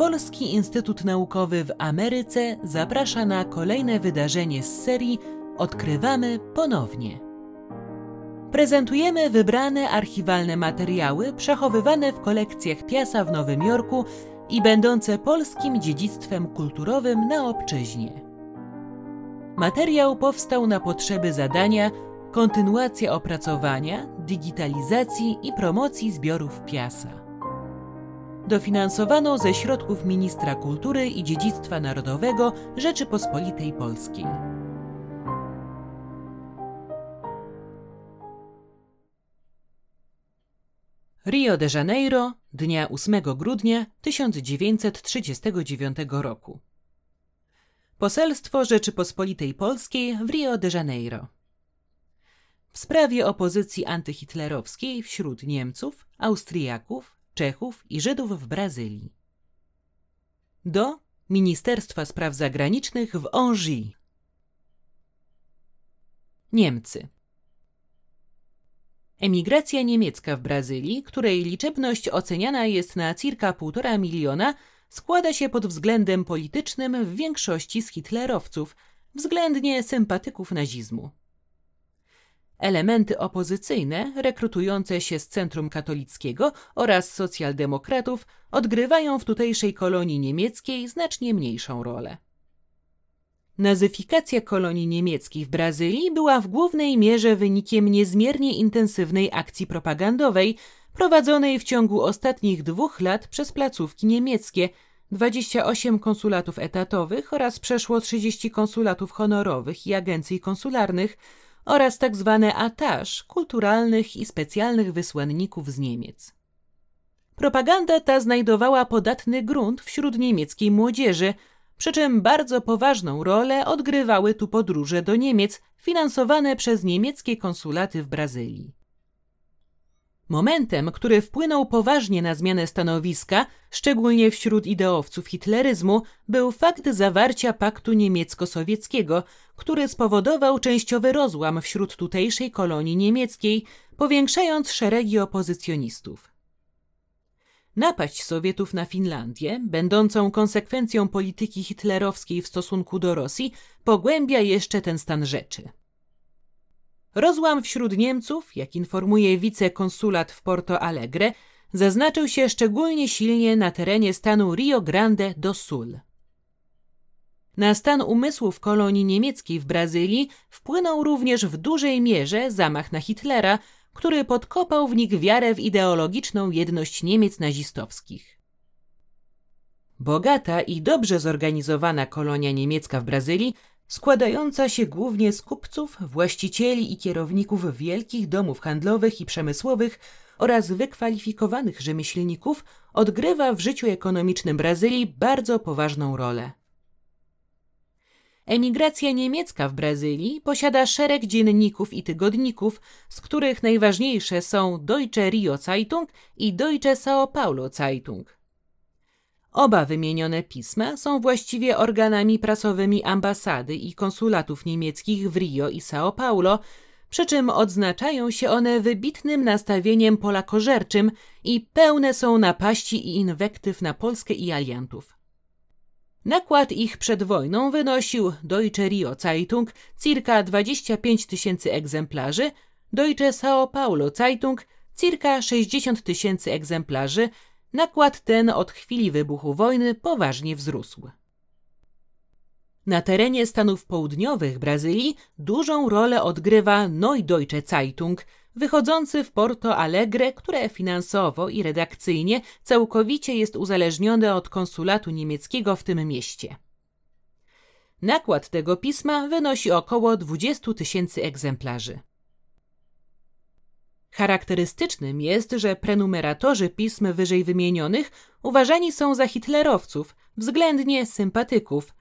Polski Instytut Naukowy w Ameryce zaprasza na kolejne wydarzenie z serii Odkrywamy ponownie. Prezentujemy wybrane archiwalne materiały przechowywane w kolekcjach Piasa w Nowym Jorku i będące polskim dziedzictwem kulturowym na obczyźnie. Materiał powstał na potrzeby zadania kontynuacja opracowania, digitalizacji i promocji zbiorów Piasa dofinansowano ze środków Ministra Kultury i Dziedzictwa Narodowego Rzeczypospolitej Polskiej. Rio de Janeiro, dnia 8 grudnia 1939 roku. Poselstwo Rzeczypospolitej Polskiej w Rio de Janeiro. W sprawie opozycji antyhitlerowskiej wśród Niemców, Austriaków, Czechów i Żydów w Brazylii. Do Ministerstwa Spraw Zagranicznych w Angers. Niemcy. Emigracja niemiecka w Brazylii, której liczebność oceniana jest na circa 1,5 miliona, składa się pod względem politycznym w większości z hitlerowców, względnie sympatyków nazizmu. Elementy opozycyjne, rekrutujące się z centrum katolickiego oraz socjaldemokratów, odgrywają w tutejszej kolonii niemieckiej znacznie mniejszą rolę. Nazyfikacja kolonii niemieckiej w Brazylii była w głównej mierze wynikiem niezmiernie intensywnej akcji propagandowej prowadzonej w ciągu ostatnich dwóch lat przez placówki niemieckie, 28 konsulatów etatowych oraz przeszło 30 konsulatów honorowych i agencji konsularnych, oraz tzw. Tak atasz kulturalnych i specjalnych wysłanników z Niemiec. Propaganda ta znajdowała podatny grunt wśród niemieckiej młodzieży, przy czym bardzo poważną rolę odgrywały tu podróże do Niemiec finansowane przez niemieckie konsulaty w Brazylii. Momentem, który wpłynął poważnie na zmianę stanowiska, szczególnie wśród ideowców hitleryzmu, był fakt zawarcia paktu niemiecko-sowieckiego, który spowodował częściowy rozłam wśród tutejszej kolonii niemieckiej, powiększając szeregi opozycjonistów. Napaść Sowietów na Finlandię, będącą konsekwencją polityki hitlerowskiej w stosunku do Rosji, pogłębia jeszcze ten stan rzeczy. Rozłam wśród Niemców, jak informuje wicekonsulat w Porto Alegre, zaznaczył się szczególnie silnie na terenie stanu Rio Grande do Sul. Na stan umysłów kolonii niemieckiej w Brazylii wpłynął również w dużej mierze zamach na Hitlera, który podkopał w nich wiarę w ideologiczną jedność Niemiec nazistowskich. Bogata i dobrze zorganizowana kolonia niemiecka w Brazylii składająca się głównie z kupców, właścicieli i kierowników wielkich domów handlowych i przemysłowych oraz wykwalifikowanych rzemieślników, odgrywa w życiu ekonomicznym Brazylii bardzo poważną rolę. Emigracja niemiecka w Brazylii posiada szereg dzienników i tygodników, z których najważniejsze są Deutsche Rio Zeitung i Deutsche Sao Paulo Zeitung. Oba wymienione pisma są właściwie organami prasowymi ambasady i konsulatów niemieckich w Rio i São Paulo, przy czym odznaczają się one wybitnym nastawieniem polakożerczym i pełne są napaści i inwektyw na Polskę i aliantów. Nakład ich przed wojną wynosił Deutsche Rio Zeitung circa 25 tysięcy egzemplarzy, Deutsche São Paulo Zeitung circa 60 tysięcy egzemplarzy, nakład ten od chwili wybuchu wojny poważnie wzrósł. Na terenie Stanów Południowych Brazylii dużą rolę odgrywa Neudeutsche Zeitung, wychodzący w Porto Alegre, które finansowo i redakcyjnie całkowicie jest uzależnione od konsulatu niemieckiego w tym mieście. Nakład tego pisma wynosi około 20 tysięcy egzemplarzy. Charakterystycznym jest, że prenumeratorzy pism wyżej wymienionych uważani są za hitlerowców, względnie sympatyków.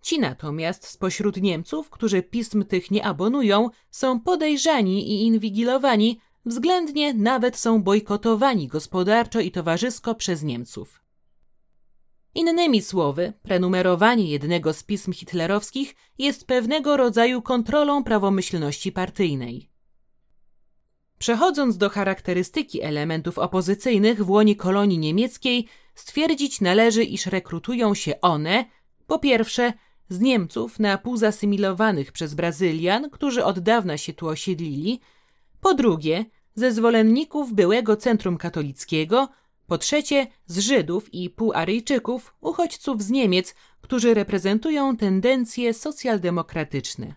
Ci natomiast spośród Niemców, którzy pism tych nie abonują, są podejrzani i inwigilowani, względnie nawet są bojkotowani gospodarczo i towarzysko przez Niemców. Innymi słowy, prenumerowanie jednego z pism hitlerowskich jest pewnego rodzaju kontrolą prawomyślności partyjnej. Przechodząc do charakterystyki elementów opozycyjnych w łonie kolonii niemieckiej, stwierdzić należy, iż rekrutują się one, po pierwsze, z Niemców na pół zasymilowanych przez Brazylian, którzy od dawna się tu osiedlili, po drugie, ze zwolenników byłego centrum katolickiego, po trzecie, z Żydów i półaryjczyków, uchodźców z Niemiec, którzy reprezentują tendencje socjaldemokratyczne.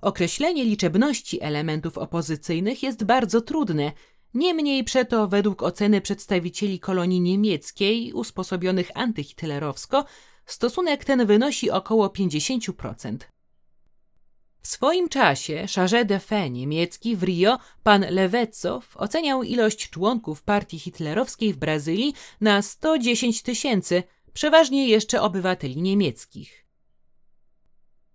Określenie liczebności elementów opozycyjnych jest bardzo trudne, niemniej przeto według oceny przedstawicieli kolonii niemieckiej usposobionych antyhitlerowsko stosunek ten wynosi około 50%. W swoim czasie Chargé de Fe niemiecki w Rio pan Lewecow oceniał ilość członków partii hitlerowskiej w Brazylii na 110 tysięcy, przeważnie jeszcze obywateli niemieckich.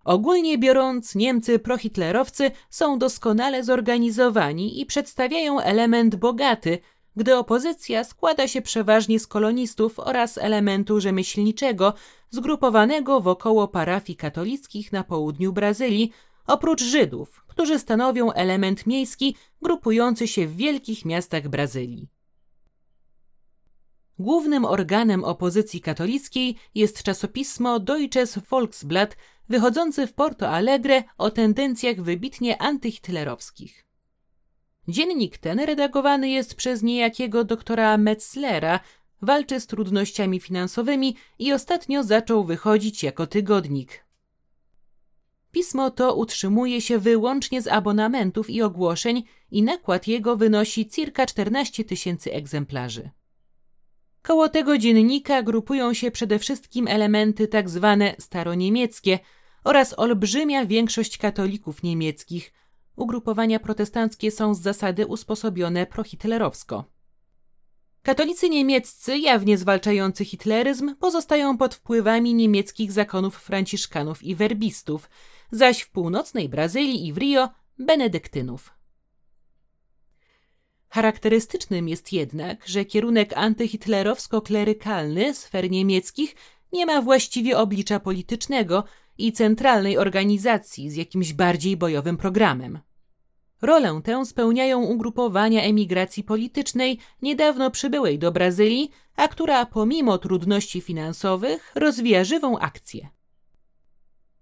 Ogólnie biorąc, Niemcy prohitlerowcy są doskonale zorganizowani i przedstawiają element bogaty, gdy opozycja składa się przeważnie z kolonistów oraz elementu rzemieślniczego zgrupowanego wokoło parafii katolickich na południu Brazylii, oprócz Żydów, którzy stanowią element miejski grupujący się w wielkich miastach Brazylii. Głównym organem opozycji katolickiej jest czasopismo Deutsches Volksblatt, wychodzący w Porto Alegre o tendencjach wybitnie antyhitlerowskich. Dziennik ten redagowany jest przez niejakiego doktora Metzlera, walczy z trudnościami finansowymi i ostatnio zaczął wychodzić jako tygodnik. Pismo to utrzymuje się wyłącznie z abonamentów i ogłoszeń i nakład jego wynosi circa 14 tysięcy egzemplarzy. Koło tego dziennika grupują się przede wszystkim elementy tak zwane staroniemieckie oraz olbrzymia większość katolików niemieckich. Ugrupowania protestanckie są z zasady usposobione prohitlerowsko. Katolicy niemieccy, jawnie zwalczający hitleryzm, pozostają pod wpływami niemieckich zakonów franciszkanów i werbistów, zaś w północnej Brazylii i w Rio benedyktynów. Charakterystycznym jest jednak, że kierunek antyhitlerowsko-klerykalny sfer niemieckich nie ma właściwie oblicza politycznego i centralnej organizacji z jakimś bardziej bojowym programem. Rolę tę spełniają ugrupowania emigracji politycznej niedawno przybyłej do Brazylii, a która pomimo trudności finansowych rozwija żywą akcję.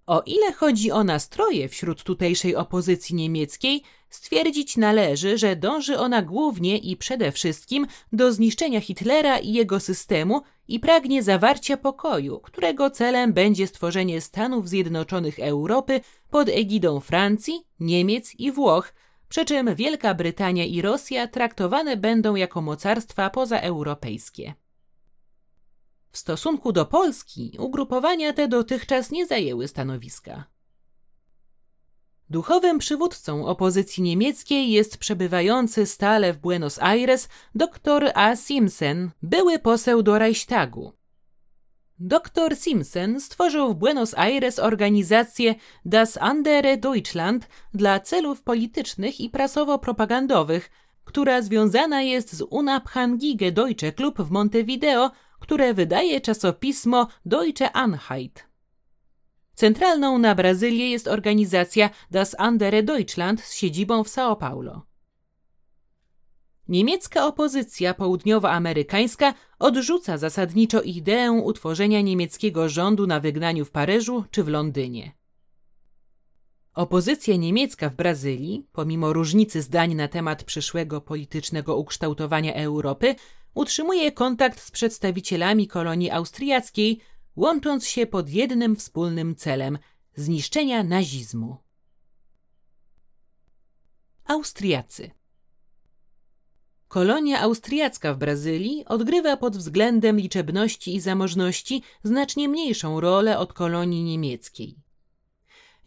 O ile chodzi o nastroje wśród tutejszej opozycji niemieckiej, stwierdzić należy, że dąży ona głównie i przede wszystkim do zniszczenia Hitlera i jego systemu i pragnie zawarcia pokoju, którego celem będzie stworzenie Stanów Zjednoczonych Europy pod egidą Francji, Niemiec i Włoch, przy czym Wielka Brytania i Rosja traktowane będą jako mocarstwa pozaeuropejskie. W stosunku do Polski ugrupowania te dotychczas nie zajęły stanowiska. Duchowym przywódcą opozycji niemieckiej jest przebywający stale w Buenos Aires dr A. Simpson, były poseł do Reichstagu. Dr Simpson stworzył w Buenos Aires organizację Das andere Deutschland dla celów politycznych i prasowo-propagandowych, która związana jest z Unabhängige Deutsche Klub w Montevideo, które wydaje czasopismo Deutsche Einheit. Centralną na Brazylię jest organizacja Das andere Deutschland z siedzibą w São Paulo. Niemiecka opozycja południowoamerykańska odrzuca zasadniczo ideę utworzenia niemieckiego rządu na wygnaniu w Paryżu czy w Londynie. Opozycja niemiecka w Brazylii, pomimo różnicy zdań na temat przyszłego politycznego ukształtowania Europy, utrzymuje kontakt z przedstawicielami kolonii austriackiej, łącząc się pod jednym wspólnym celem zniszczenia nazizmu. Austriacy Kolonia austriacka w Brazylii odgrywa pod względem liczebności i zamożności znacznie mniejszą rolę od kolonii niemieckiej.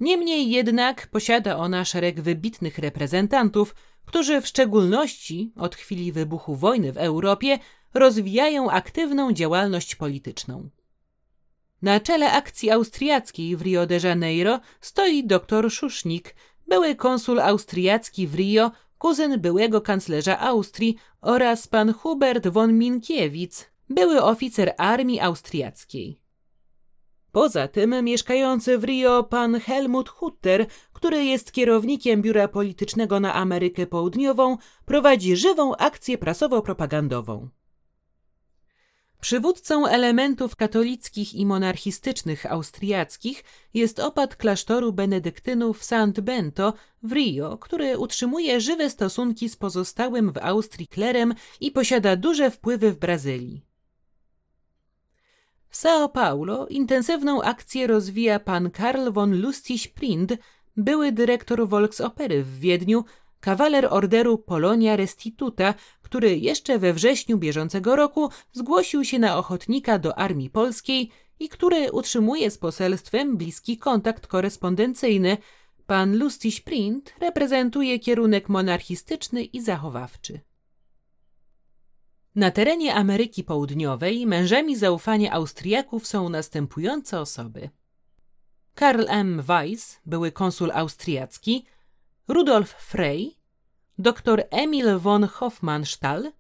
Niemniej jednak posiada ona szereg wybitnych reprezentantów, którzy w szczególności od chwili wybuchu wojny w Europie rozwijają aktywną działalność polityczną. Na czele akcji austriackiej w Rio de Janeiro stoi dr Szusznik, były konsul austriacki w Rio, kuzyn byłego kanclerza Austrii oraz pan Hubert von Minkiewicz, były oficer armii austriackiej. Poza tym mieszkający w Rio pan Helmut Hutter, który jest kierownikiem biura politycznego na Amerykę Południową, prowadzi żywą akcję prasowo-propagandową. Przywódcą elementów katolickich i monarchistycznych austriackich jest opat klasztoru benedyktynów St. Bento w Rio, który utrzymuje żywe stosunki z pozostałym w Austrii klerem i posiada duże wpływy w Brazylii. W São Paulo intensywną akcję rozwija pan Karl von Lustig-Prind, były dyrektor Volksopery w Wiedniu, kawaler orderu Polonia Restituta, który jeszcze we wrześniu bieżącego roku zgłosił się na ochotnika do armii polskiej i który utrzymuje z poselstwem bliski kontakt korespondencyjny. Pan Lustig-Prind reprezentuje kierunek monarchistyczny i zachowawczy. Na terenie Ameryki Południowej mężami zaufania Austriaków są następujące osoby. Karl M. Weiss, były konsul austriacki, Rudolf Frey, dr Emil von Hofmannsthal,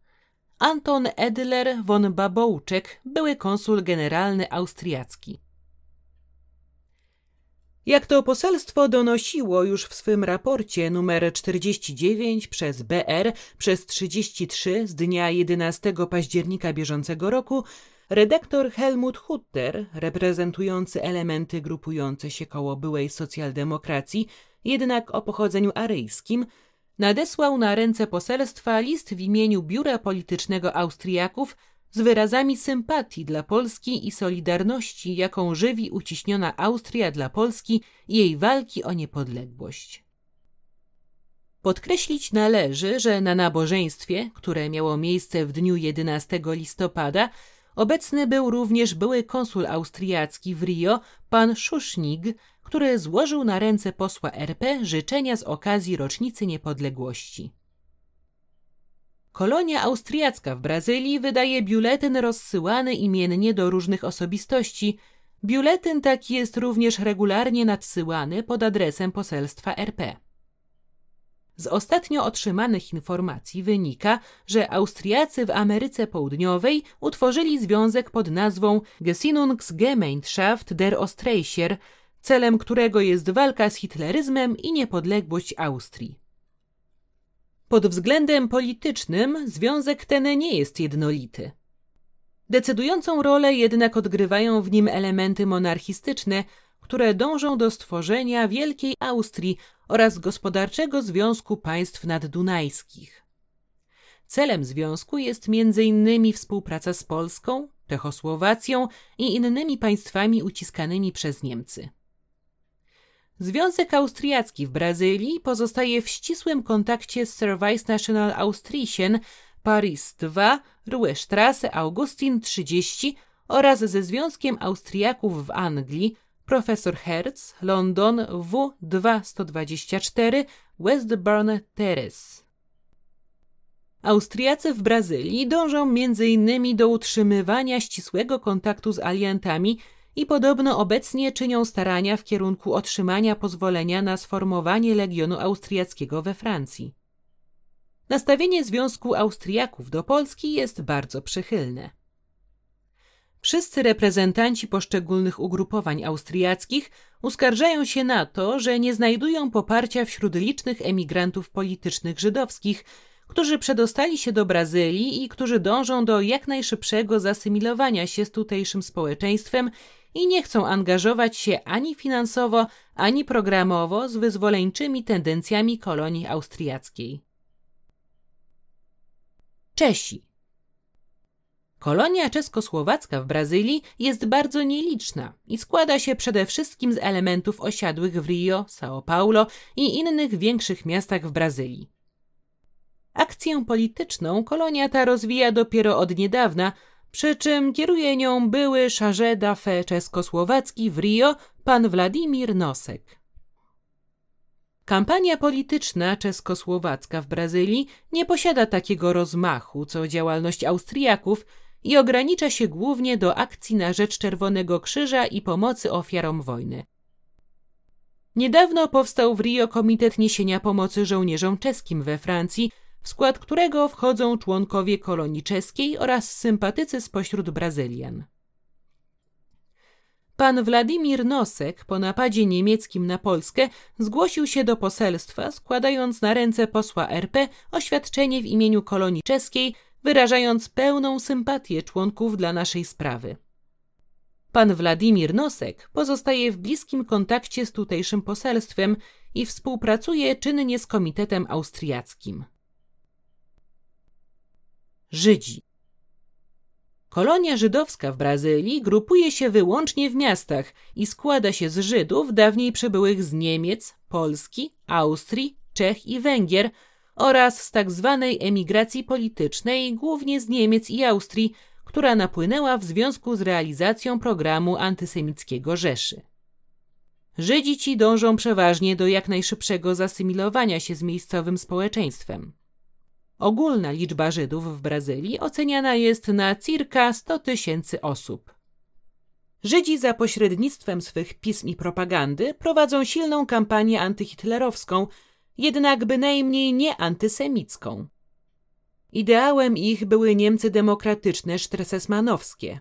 Anton Edler von Babouczek, były konsul generalny austriacki. Jak to poselstwo donosiło już w swym raporcie numer 49 przez BR przez 33 z dnia 11 października bieżącego roku, redaktor Helmut Hutter, reprezentujący elementy grupujące się koło byłej socjaldemokracji, jednak o pochodzeniu aryjskim, nadesłał na ręce poselstwa list w imieniu Biura Politycznego Austriaków z wyrazami sympatii dla Polski i solidarności, jaką żywi uciśniona Austria dla Polski i jej walki o niepodległość. Podkreślić należy, że na nabożeństwie, które miało miejsce w dniu 11 listopada, obecny był również były konsul austriacki w Rio, pan Szusznig, który złożył na ręce posła RP życzenia z okazji rocznicy niepodległości. Kolonia austriacka w Brazylii wydaje biuletyn rozsyłany imiennie do różnych osobistości. Biuletyn taki jest również regularnie nadsyłany pod adresem poselstwa RP. Z ostatnio otrzymanych informacji wynika, że Austriacy w Ameryce Południowej utworzyli związek pod nazwą Gesinnungsgemeinschaft der Ostreicher, celem którego jest walka z hitleryzmem i niepodległość Austrii. Pod względem politycznym związek ten nie jest jednolity. Decydującą rolę jednak odgrywają w nim elementy monarchistyczne, które dążą do stworzenia Wielkiej Austrii oraz gospodarczego związku państw naddunajskich. Celem związku jest m.in. współpraca z Polską, Czechosłowacją i innymi państwami uciskanymi przez Niemcy. Związek Austriacki w Brazylii pozostaje w ścisłym kontakcie z Service National Austrischen Paris 2, Ruhestrasse Augustin 30 oraz ze Związkiem Austriaków w Anglii Profesor Hertz, London W2124 Westbourne Terrace. Austriacy w Brazylii dążą m.in. do utrzymywania ścisłego kontaktu z aliantami i podobno obecnie czynią starania w kierunku otrzymania pozwolenia na sformowanie legionu austriackiego we Francji. Nastawienie Związku Austriaków do Polski jest bardzo przychylne. Wszyscy reprezentanci poszczególnych ugrupowań austriackich uskarżają się na to, że nie znajdują poparcia wśród licznych emigrantów politycznych żydowskich, którzy przedostali się do Brazylii i którzy dążą do jak najszybszego zasymilowania się z tutejszym społeczeństwem i nie chcą angażować się ani finansowo, ani programowo z wyzwoleńczymi tendencjami kolonii austriackiej. Czesi Kolonia czeskosłowacka w Brazylii jest bardzo nieliczna i składa się przede wszystkim z elementów osiadłych w Rio, São Paulo i innych większych miastach w Brazylii. Akcję polityczną kolonia ta rozwija dopiero od niedawna, przy czym kieruje nią były charge d'affaires czeskosłowacki w Rio pan Władimir Nosek. Kampania polityczna czeskosłowacka w Brazylii nie posiada takiego rozmachu co działalność Austriaków i ogranicza się głównie do akcji na rzecz Czerwonego Krzyża i pomocy ofiarom wojny. Niedawno powstał w Rio Komitet Niesienia Pomocy Żołnierzom Czeskim we Francji, w skład którego wchodzą członkowie kolonii czeskiej oraz sympatycy spośród Brazylian. Pan Władimir Nosek po napadzie niemieckim na Polskę zgłosił się do poselstwa, składając na ręce posła RP oświadczenie w imieniu kolonii czeskiej, wyrażając pełną sympatię członków dla naszej sprawy. Pan Władimir Nosek pozostaje w bliskim kontakcie z tutejszym poselstwem i współpracuje czynnie z Komitetem Austriackim. Żydzi Kolonia żydowska w Brazylii grupuje się wyłącznie w miastach i składa się z Żydów dawniej przybyłych z Niemiec, Polski, Austrii, Czech i Węgier oraz z tak zwanej emigracji politycznej, głównie z Niemiec i Austrii, która napłynęła w związku z realizacją programu antysemickiego Rzeszy. Żydzi ci dążą przeważnie do jak najszybszego zasymilowania się z miejscowym społeczeństwem. Ogólna liczba Żydów w Brazylii oceniana jest na circa 100 tysięcy osób. Żydzi za pośrednictwem swych pism i propagandy prowadzą silną kampanię antyhitlerowską, jednak bynajmniej nie antysemicką. Ideałem ich były Niemcy demokratyczne sztresesmanowskie.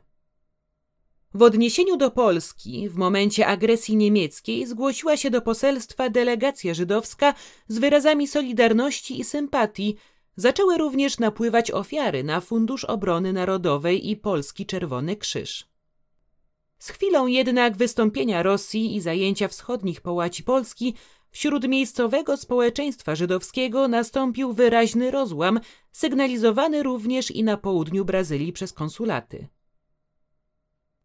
W odniesieniu do Polski, w momencie agresji niemieckiej, zgłosiła się do poselstwa delegacja żydowska z wyrazami solidarności i sympatii. Zaczęły również napływać ofiary na Fundusz Obrony Narodowej i Polski Czerwony Krzyż. Z chwilą jednak wystąpienia Rosji i zajęcia wschodnich połaci Polski Wśród miejscowego społeczeństwa żydowskiego nastąpił wyraźny rozłam, sygnalizowany również i na południu Brazylii przez konsulaty.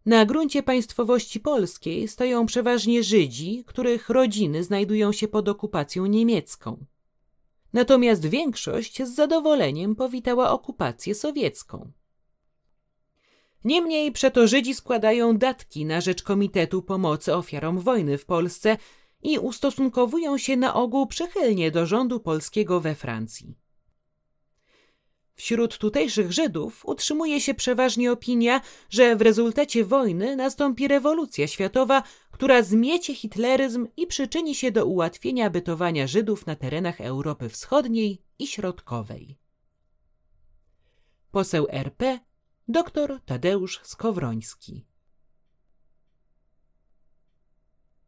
Na gruncie państwowości polskiej stoją przeważnie Żydzi, których rodziny znajdują się pod okupacją niemiecką. Natomiast większość z zadowoleniem powitała okupację sowiecką. Niemniej przeto Żydzi składają datki na rzecz Komitetu Pomocy Ofiarom Wojny w Polsce i ustosunkowują się na ogół przychylnie do rządu polskiego we Francji. Wśród tutejszych Żydów utrzymuje się przeważnie opinia, że w rezultacie wojny nastąpi rewolucja światowa, która zmiecie hitleryzm i przyczyni się do ułatwienia bytowania Żydów na terenach Europy Wschodniej i Środkowej. Poseł RP dr Tadeusz Skowroński